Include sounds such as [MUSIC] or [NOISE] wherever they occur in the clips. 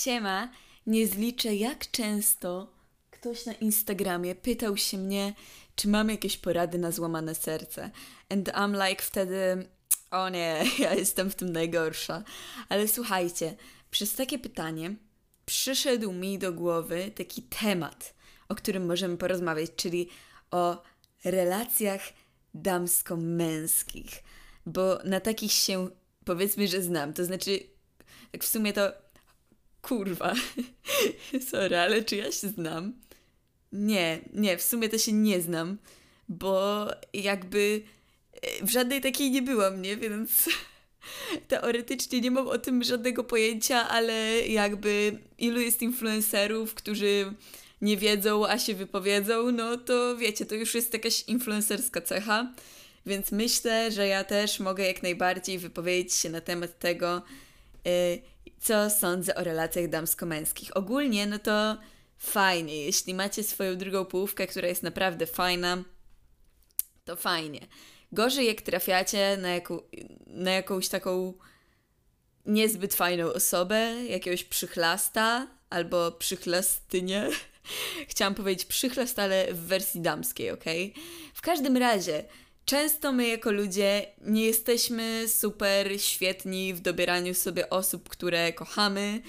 Siema, nie zliczę jak często ktoś na Instagramie pytał się mnie, czy mam jakieś porady na złamane serce. And I'm like wtedy, o nie, [LAUGHS] ja jestem w tym najgorsza. Ale słuchajcie, przez takie pytanie przyszedł mi do głowy taki temat, o którym możemy porozmawiać, czyli o relacjach damsko-męskich. Bo na takich się powiedzmy, że znam. To znaczy, tak w sumie to kurwa. [LAUGHS] Sorry, ale czy ja się znam? Nie, nie, w sumie to się nie znam, bo jakby e, w żadnej takiej nie byłam, nie? Więc [LAUGHS] teoretycznie nie mam o tym żadnego pojęcia, ale jakby ilu jest influencerów, którzy nie wiedzą, a się wypowiedzą, no to wiecie, to już jest jakaś influencerska cecha. Więc myślę, że ja też mogę jak najbardziej wypowiedzieć się na temat tego, e, co sądzę o relacjach damsko-męskich. Ogólnie, no to fajnie. Jeśli macie swoją drugą połówkę, która jest naprawdę fajna, to fajnie. Gorzej jak trafiacie na, jaką, na jakąś taką niezbyt fajną osobę, jakiegoś przychlasta albo przychlastynię. [LAUGHS] Chciałam powiedzieć przychlast, ale w wersji damskiej, ok? W każdym razie, Często my jako ludzie nie jesteśmy super świetni w dobieraniu sobie osób, które kochamy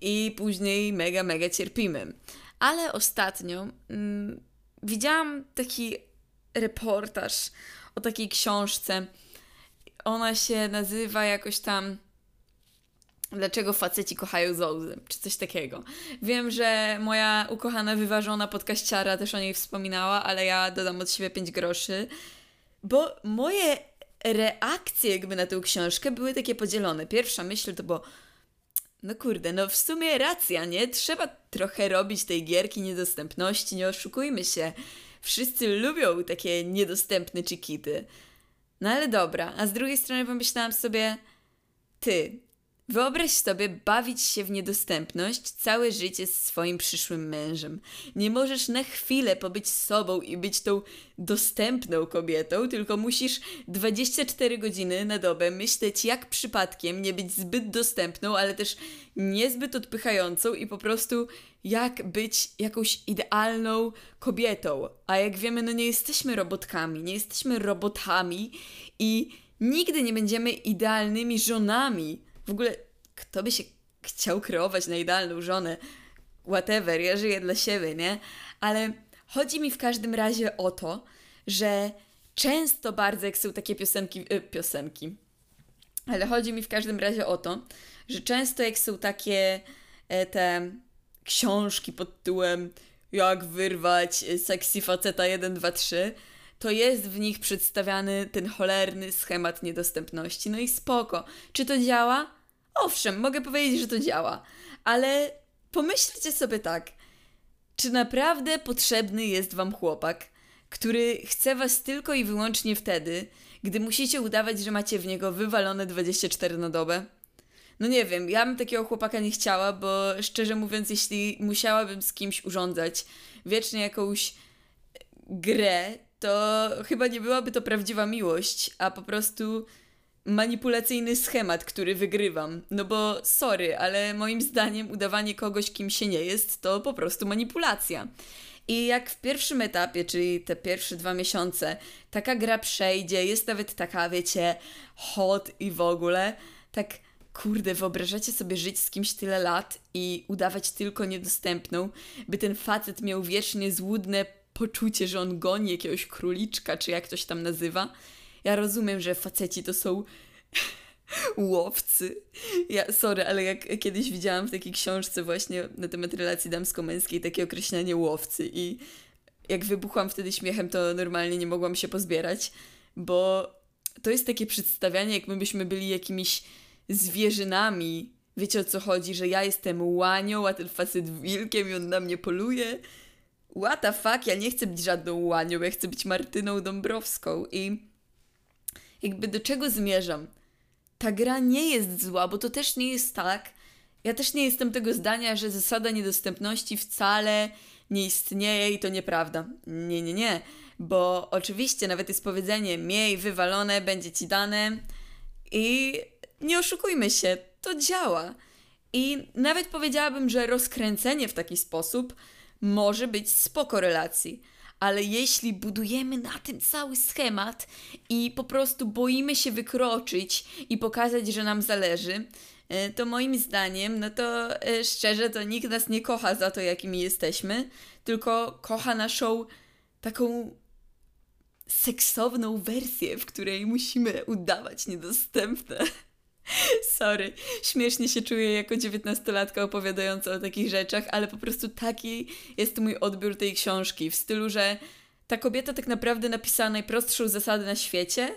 i później mega, mega cierpimy. Ale ostatnio mm, widziałam taki reportaż o takiej książce. Ona się nazywa jakoś tam Dlaczego faceci kochają zołzy, czy coś takiego. Wiem, że moja ukochana, wyważona podkaściara też o niej wspominała, ale ja dodam od siebie 5 groszy bo moje reakcje jakby na tę książkę były takie podzielone. Pierwsza myśl to było, no kurde, no w sumie racja, nie? Trzeba trochę robić tej gierki niedostępności, nie oszukujmy się. Wszyscy lubią takie niedostępne czikity. No ale dobra, a z drugiej strony pomyślałam sobie, ty, Wyobraź sobie bawić się w niedostępność całe życie z swoim przyszłym mężem. Nie możesz na chwilę pobyć sobą i być tą dostępną kobietą, tylko musisz 24 godziny na dobę myśleć, jak przypadkiem nie być zbyt dostępną, ale też niezbyt odpychającą i po prostu jak być jakąś idealną kobietą. A jak wiemy, no nie jesteśmy robotkami, nie jesteśmy robotami i nigdy nie będziemy idealnymi żonami w ogóle, kto by się chciał kreować na idealną żonę? Whatever, ja żyję dla siebie, nie? Ale chodzi mi w każdym razie o to, że często bardzo, jak są takie piosenki, y, piosenki, ale chodzi mi w każdym razie o to, że często jak są takie e, te książki pod tytułem jak wyrwać sexy faceta 1, 2, 3, to jest w nich przedstawiany ten cholerny schemat niedostępności. No i spoko. Czy to działa? Owszem, mogę powiedzieć, że to działa, ale pomyślcie sobie tak. Czy naprawdę potrzebny jest wam chłopak, który chce was tylko i wyłącznie wtedy, gdy musicie udawać, że macie w niego wywalone 24 na dobę? No nie wiem, ja bym takiego chłopaka nie chciała, bo szczerze mówiąc, jeśli musiałabym z kimś urządzać wiecznie jakąś grę, to chyba nie byłaby to prawdziwa miłość, a po prostu manipulacyjny schemat, który wygrywam. No bo sorry, ale moim zdaniem udawanie kogoś, kim się nie jest, to po prostu manipulacja. I jak w pierwszym etapie, czyli te pierwsze dwa miesiące, taka gra przejdzie, jest nawet taka, wiecie, hot i w ogóle, tak kurde, wyobrażacie sobie żyć z kimś tyle lat i udawać tylko niedostępną, by ten facet miał wiecznie złudne poczucie, że on goni jakiegoś króliczka, czy jak ktoś tam nazywa. Ja rozumiem, że faceci to są [LAUGHS] łowcy. Ja, sorry, ale jak kiedyś widziałam w takiej książce właśnie na temat relacji damsko-męskiej takie określenie łowcy i jak wybuchłam wtedy śmiechem, to normalnie nie mogłam się pozbierać, bo to jest takie przedstawianie, jak my byśmy byli jakimiś zwierzynami. Wiecie o co chodzi, że ja jestem łanią, a ten facet wilkiem i on na mnie poluje. What the fuck, ja nie chcę być żadną łanią, ja chcę być Martyną Dąbrowską i jakby do czego zmierzam? Ta gra nie jest zła, bo to też nie jest tak. Ja też nie jestem tego zdania, że zasada niedostępności wcale nie istnieje i to nieprawda. Nie, nie, nie. Bo oczywiście nawet jest powiedzenie miej wywalone, będzie ci dane i nie oszukujmy się, to działa. I nawet powiedziałabym, że rozkręcenie w taki sposób może być spoko relacji. Ale jeśli budujemy na tym cały schemat i po prostu boimy się wykroczyć i pokazać, że nam zależy, e, to moim zdaniem, no to e, szczerze, to nikt nas nie kocha za to, jakimi jesteśmy, tylko kocha naszą taką seksowną wersję, w której musimy udawać niedostępne. Sorry, śmiesznie się czuję jako dziewiętnastolatka opowiadająca o takich rzeczach, ale po prostu taki jest mój odbiór tej książki, w stylu, że ta kobieta tak naprawdę napisała najprostszą zasadę na świecie,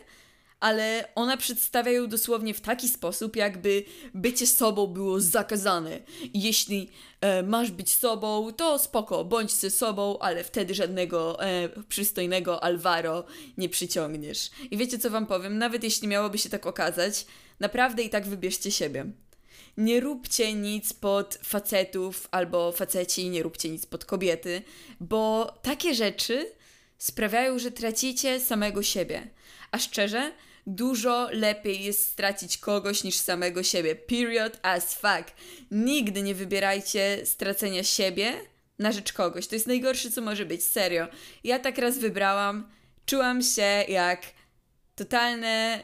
ale ona przedstawia ją dosłownie w taki sposób, jakby bycie sobą było zakazane. Jeśli e, masz być sobą, to spoko, bądź ze sobą, ale wtedy żadnego e, przystojnego Alvaro nie przyciągniesz. I wiecie co wam powiem? Nawet jeśli miałoby się tak okazać, naprawdę i tak wybierzcie siebie. Nie róbcie nic pod facetów albo faceci, nie róbcie nic pod kobiety, bo takie rzeczy sprawiają, że tracicie samego siebie. A szczerze, dużo lepiej jest stracić kogoś niż samego siebie. Period as fuck. Nigdy nie wybierajcie stracenia siebie na rzecz kogoś. To jest najgorsze, co może być. Serio. Ja tak raz wybrałam. Czułam się jak totalne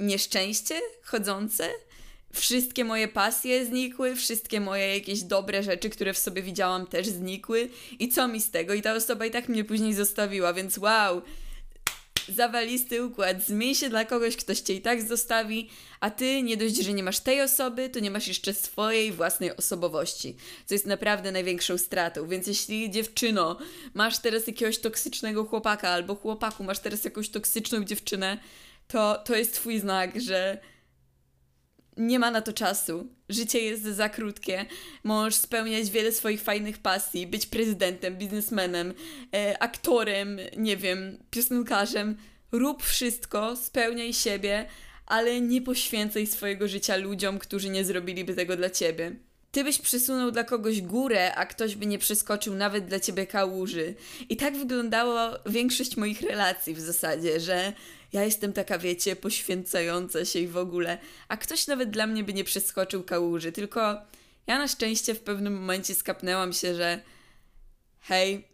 nieszczęście chodzące. Wszystkie moje pasje znikły, wszystkie moje jakieś dobre rzeczy, które w sobie widziałam, też znikły. I co mi z tego? I ta osoba i tak mnie później zostawiła, więc wow, zawalisty układ. Zmień się dla kogoś, ktoś cię i tak zostawi, a ty nie dość, że nie masz tej osoby, to nie masz jeszcze swojej własnej osobowości, co jest naprawdę największą stratą. Więc jeśli dziewczyno, masz teraz jakiegoś toksycznego chłopaka, albo chłopaku, masz teraz jakąś toksyczną dziewczynę, to to jest twój znak, że nie ma na to czasu. Życie jest za krótkie. Możesz spełniać wiele swoich fajnych pasji, być prezydentem, biznesmenem, e, aktorem, nie wiem, piosenkarzem. Rób wszystko, spełniaj siebie, ale nie poświęcaj swojego życia ludziom, którzy nie zrobiliby tego dla ciebie. Ty byś przesunął dla kogoś górę, a ktoś by nie przeskoczył nawet dla ciebie kałuży. I tak wyglądało większość moich relacji w zasadzie, że ja jestem taka, wiecie, poświęcająca się i w ogóle, a ktoś nawet dla mnie by nie przeskoczył kałuży, tylko ja na szczęście w pewnym momencie skapnęłam się, że hej,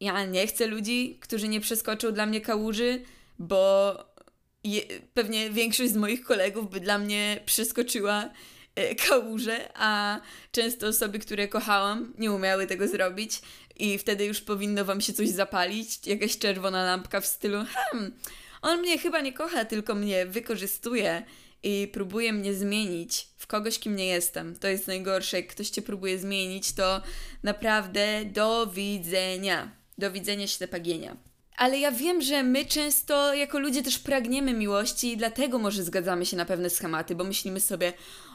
ja nie chcę ludzi, którzy nie przeskoczą dla mnie kałuży, bo je, pewnie większość z moich kolegów by dla mnie przeskoczyła [LAUGHS] kałuże, a często osoby, które kochałam, nie umiały tego zrobić i wtedy już powinno wam się coś zapalić, jakaś czerwona lampka w stylu hmm, on mnie chyba nie kocha, tylko mnie wykorzystuje i próbuje mnie zmienić w kogoś, kim nie jestem. To jest najgorsze. Jak ktoś cię próbuje zmienić, to naprawdę do widzenia. Do widzenia ślepagienia. Ale ja wiem, że my często jako ludzie też pragniemy miłości i dlatego może zgadzamy się na pewne schematy, bo myślimy sobie,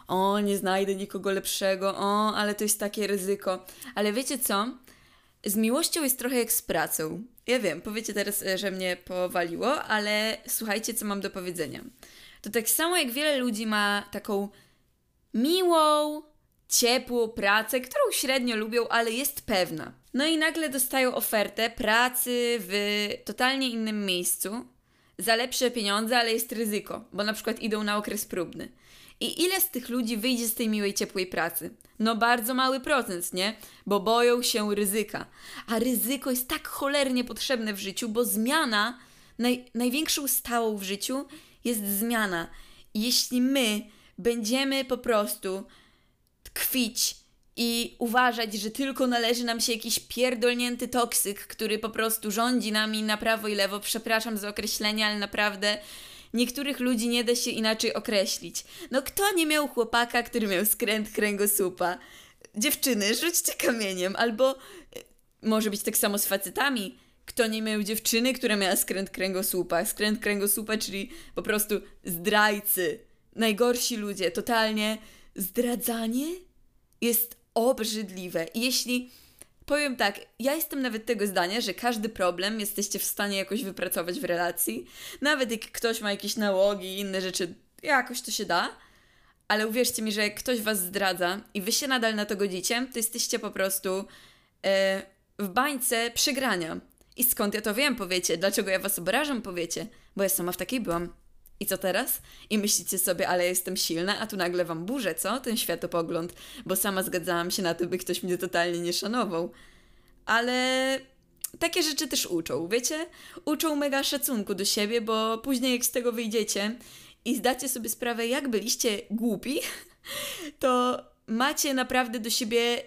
o, nie znajdę nikogo lepszego, o, ale to jest takie ryzyko. Ale wiecie co? Z miłością jest trochę jak z pracą. Ja wiem, powiecie teraz, e, że mnie powaliło, ale słuchajcie, co mam do powiedzenia. To tak samo jak wiele ludzi ma taką miłą, ciepłą pracę, którą średnio lubią, ale jest pewna. No i nagle dostają ofertę pracy w totalnie innym miejscu za lepsze pieniądze, ale jest ryzyko, bo na przykład idą na okres próbny. I ile z tych ludzi wyjdzie z tej miłej, ciepłej pracy? No bardzo mały procent, nie? Bo boją się ryzyka. A ryzyko jest tak cholernie potrzebne w życiu, bo zmiana, naj, największą stałą w życiu jest zmiana. Jeśli my będziemy po prostu tkwić i uważać, że tylko należy nam się jakiś pierdolnięty toksyk, który po prostu rządzi nami na prawo i lewo, przepraszam za określenie, ale naprawdę niektórych ludzi nie da się inaczej określić. No kto nie miał chłopaka, który miał skręt kręgosłupa? Dziewczyny, rzućcie kamieniem, albo e, może być tak samo z facetami. Kto nie miał dziewczyny, która miała skręt kręgosłupa? Skręt kręgosłupa, czyli po prostu zdrajcy. Najgorsi ludzie, totalnie zdradzanie jest obrzydliwe. Jeśli Powiem tak, ja jestem nawet tego zdania, że każdy problem jesteście w stanie jakoś wypracować w relacji. Nawet jak ktoś ma jakieś nałogi i inne rzeczy, jakoś to się da. Ale uwierzcie mi, że jak ktoś was zdradza i wy się nadal na to godzicie, to jesteście po prostu e, w bańce przegrania. I skąd ja to wiem, powiecie? Dlaczego ja was obrażam, powiecie? Bo ja sama w takiej byłam. I co teraz? I myślicie sobie, ale jestem silna, a tu nagle wam burzę, co? Ten światopogląd, bo sama zgadzałam się na to, by ktoś mnie totalnie nie szanował. Ale takie rzeczy też uczą, wiecie? Uczą mega szacunku do siebie, bo później jak z tego wyjdziecie i zdacie sobie sprawę, jak byliście głupi, [LAUGHS] to macie naprawdę do siebie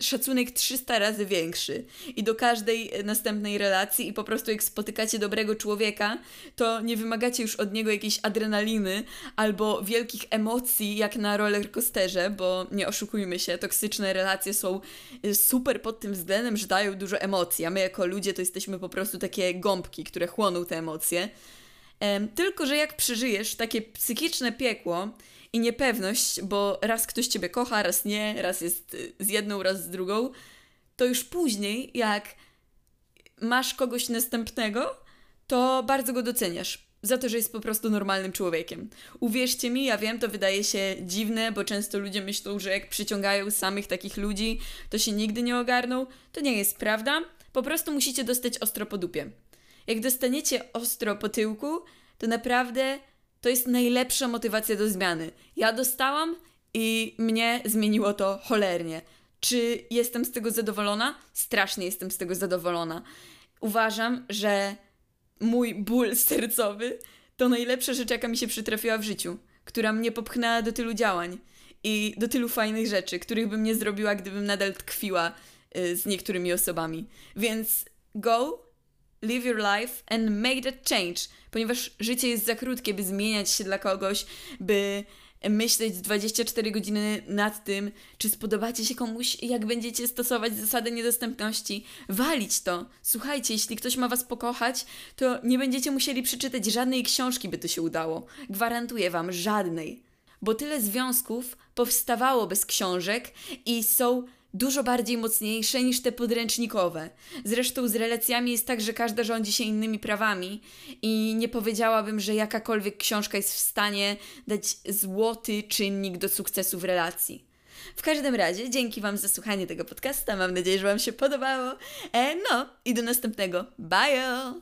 szacunek 300 razy większy i do każdej następnej relacji i po prostu jak spotykacie dobrego człowieka, to nie wymagacie już od niego jakiejś adrenaliny albo wielkich emocji jak na rollercoasterze, bo nie oszukujmy się, toksyczne relacje są y, super pod tym względem, że dają dużo emocji, a my jako ludzie to jesteśmy po prostu takie gąbki, które chłoną te emocje. Tylko, że jak przeżyjesz takie psychiczne piekło, i niepewność, bo raz ktoś ciebie kocha, raz nie, raz jest y, z jedną, raz z drugą, to już później, jak masz kogoś następnego, to bardzo go doceniasz. Za to, że jest po prostu normalnym człowiekiem. Uwierzcie mi, ja wiem, to wydaje się dziwne, bo często ludzie myślą, że jak przyciągają samych takich ludzi, to się nigdy nie ogarną. To nie jest prawda. Po prostu musicie dostać ostro po dupie. Jak dostaniecie ostro po tyłku, to naprawdę to jest najlepsza motywacja do zmiany. Ja dostałam i mnie zmieniło to cholernie. Czy jestem z tego zadowolona? Strasznie jestem z tego zadowolona. Uważam, że mój ból sercowy to najlepsza rzecz, jaka mi się przytrafiła w życiu, która mnie popchnęła do tylu działań i do tylu fajnych rzeczy, których bym nie zrobiła, gdybym nadal tkwiła y, z niektórymi osobami. Więc go, live your life and make that change, ponieważ życie jest za krótkie, by zmieniać się dla kogoś, by myśleć 24 godziny nad tym, czy spodobacie się komuś, jak będziecie stosować zasadę niedostępności. Walić to. Słuchajcie, jeśli ktoś ma was pokochać, to nie będziecie musieli przeczytać żadnej książki, by to się udało. Gwarantuję wam, żadnej. Bo tyle związków powstawało bez książek i są dużo bardziej mocniejsze niż te podręcznikowe. Zresztą z relacjami jest tak, że każda rządzi się innymi prawami i nie powiedziałabym, że jakakolwiek książka jest w stanie dać złoty czynnik do sukcesu w relacji. W każdym razie, dzięki Wam za słuchanie tego podcasta. Mam nadzieję, że Wam się podobało. E, no i do następnego. Bye!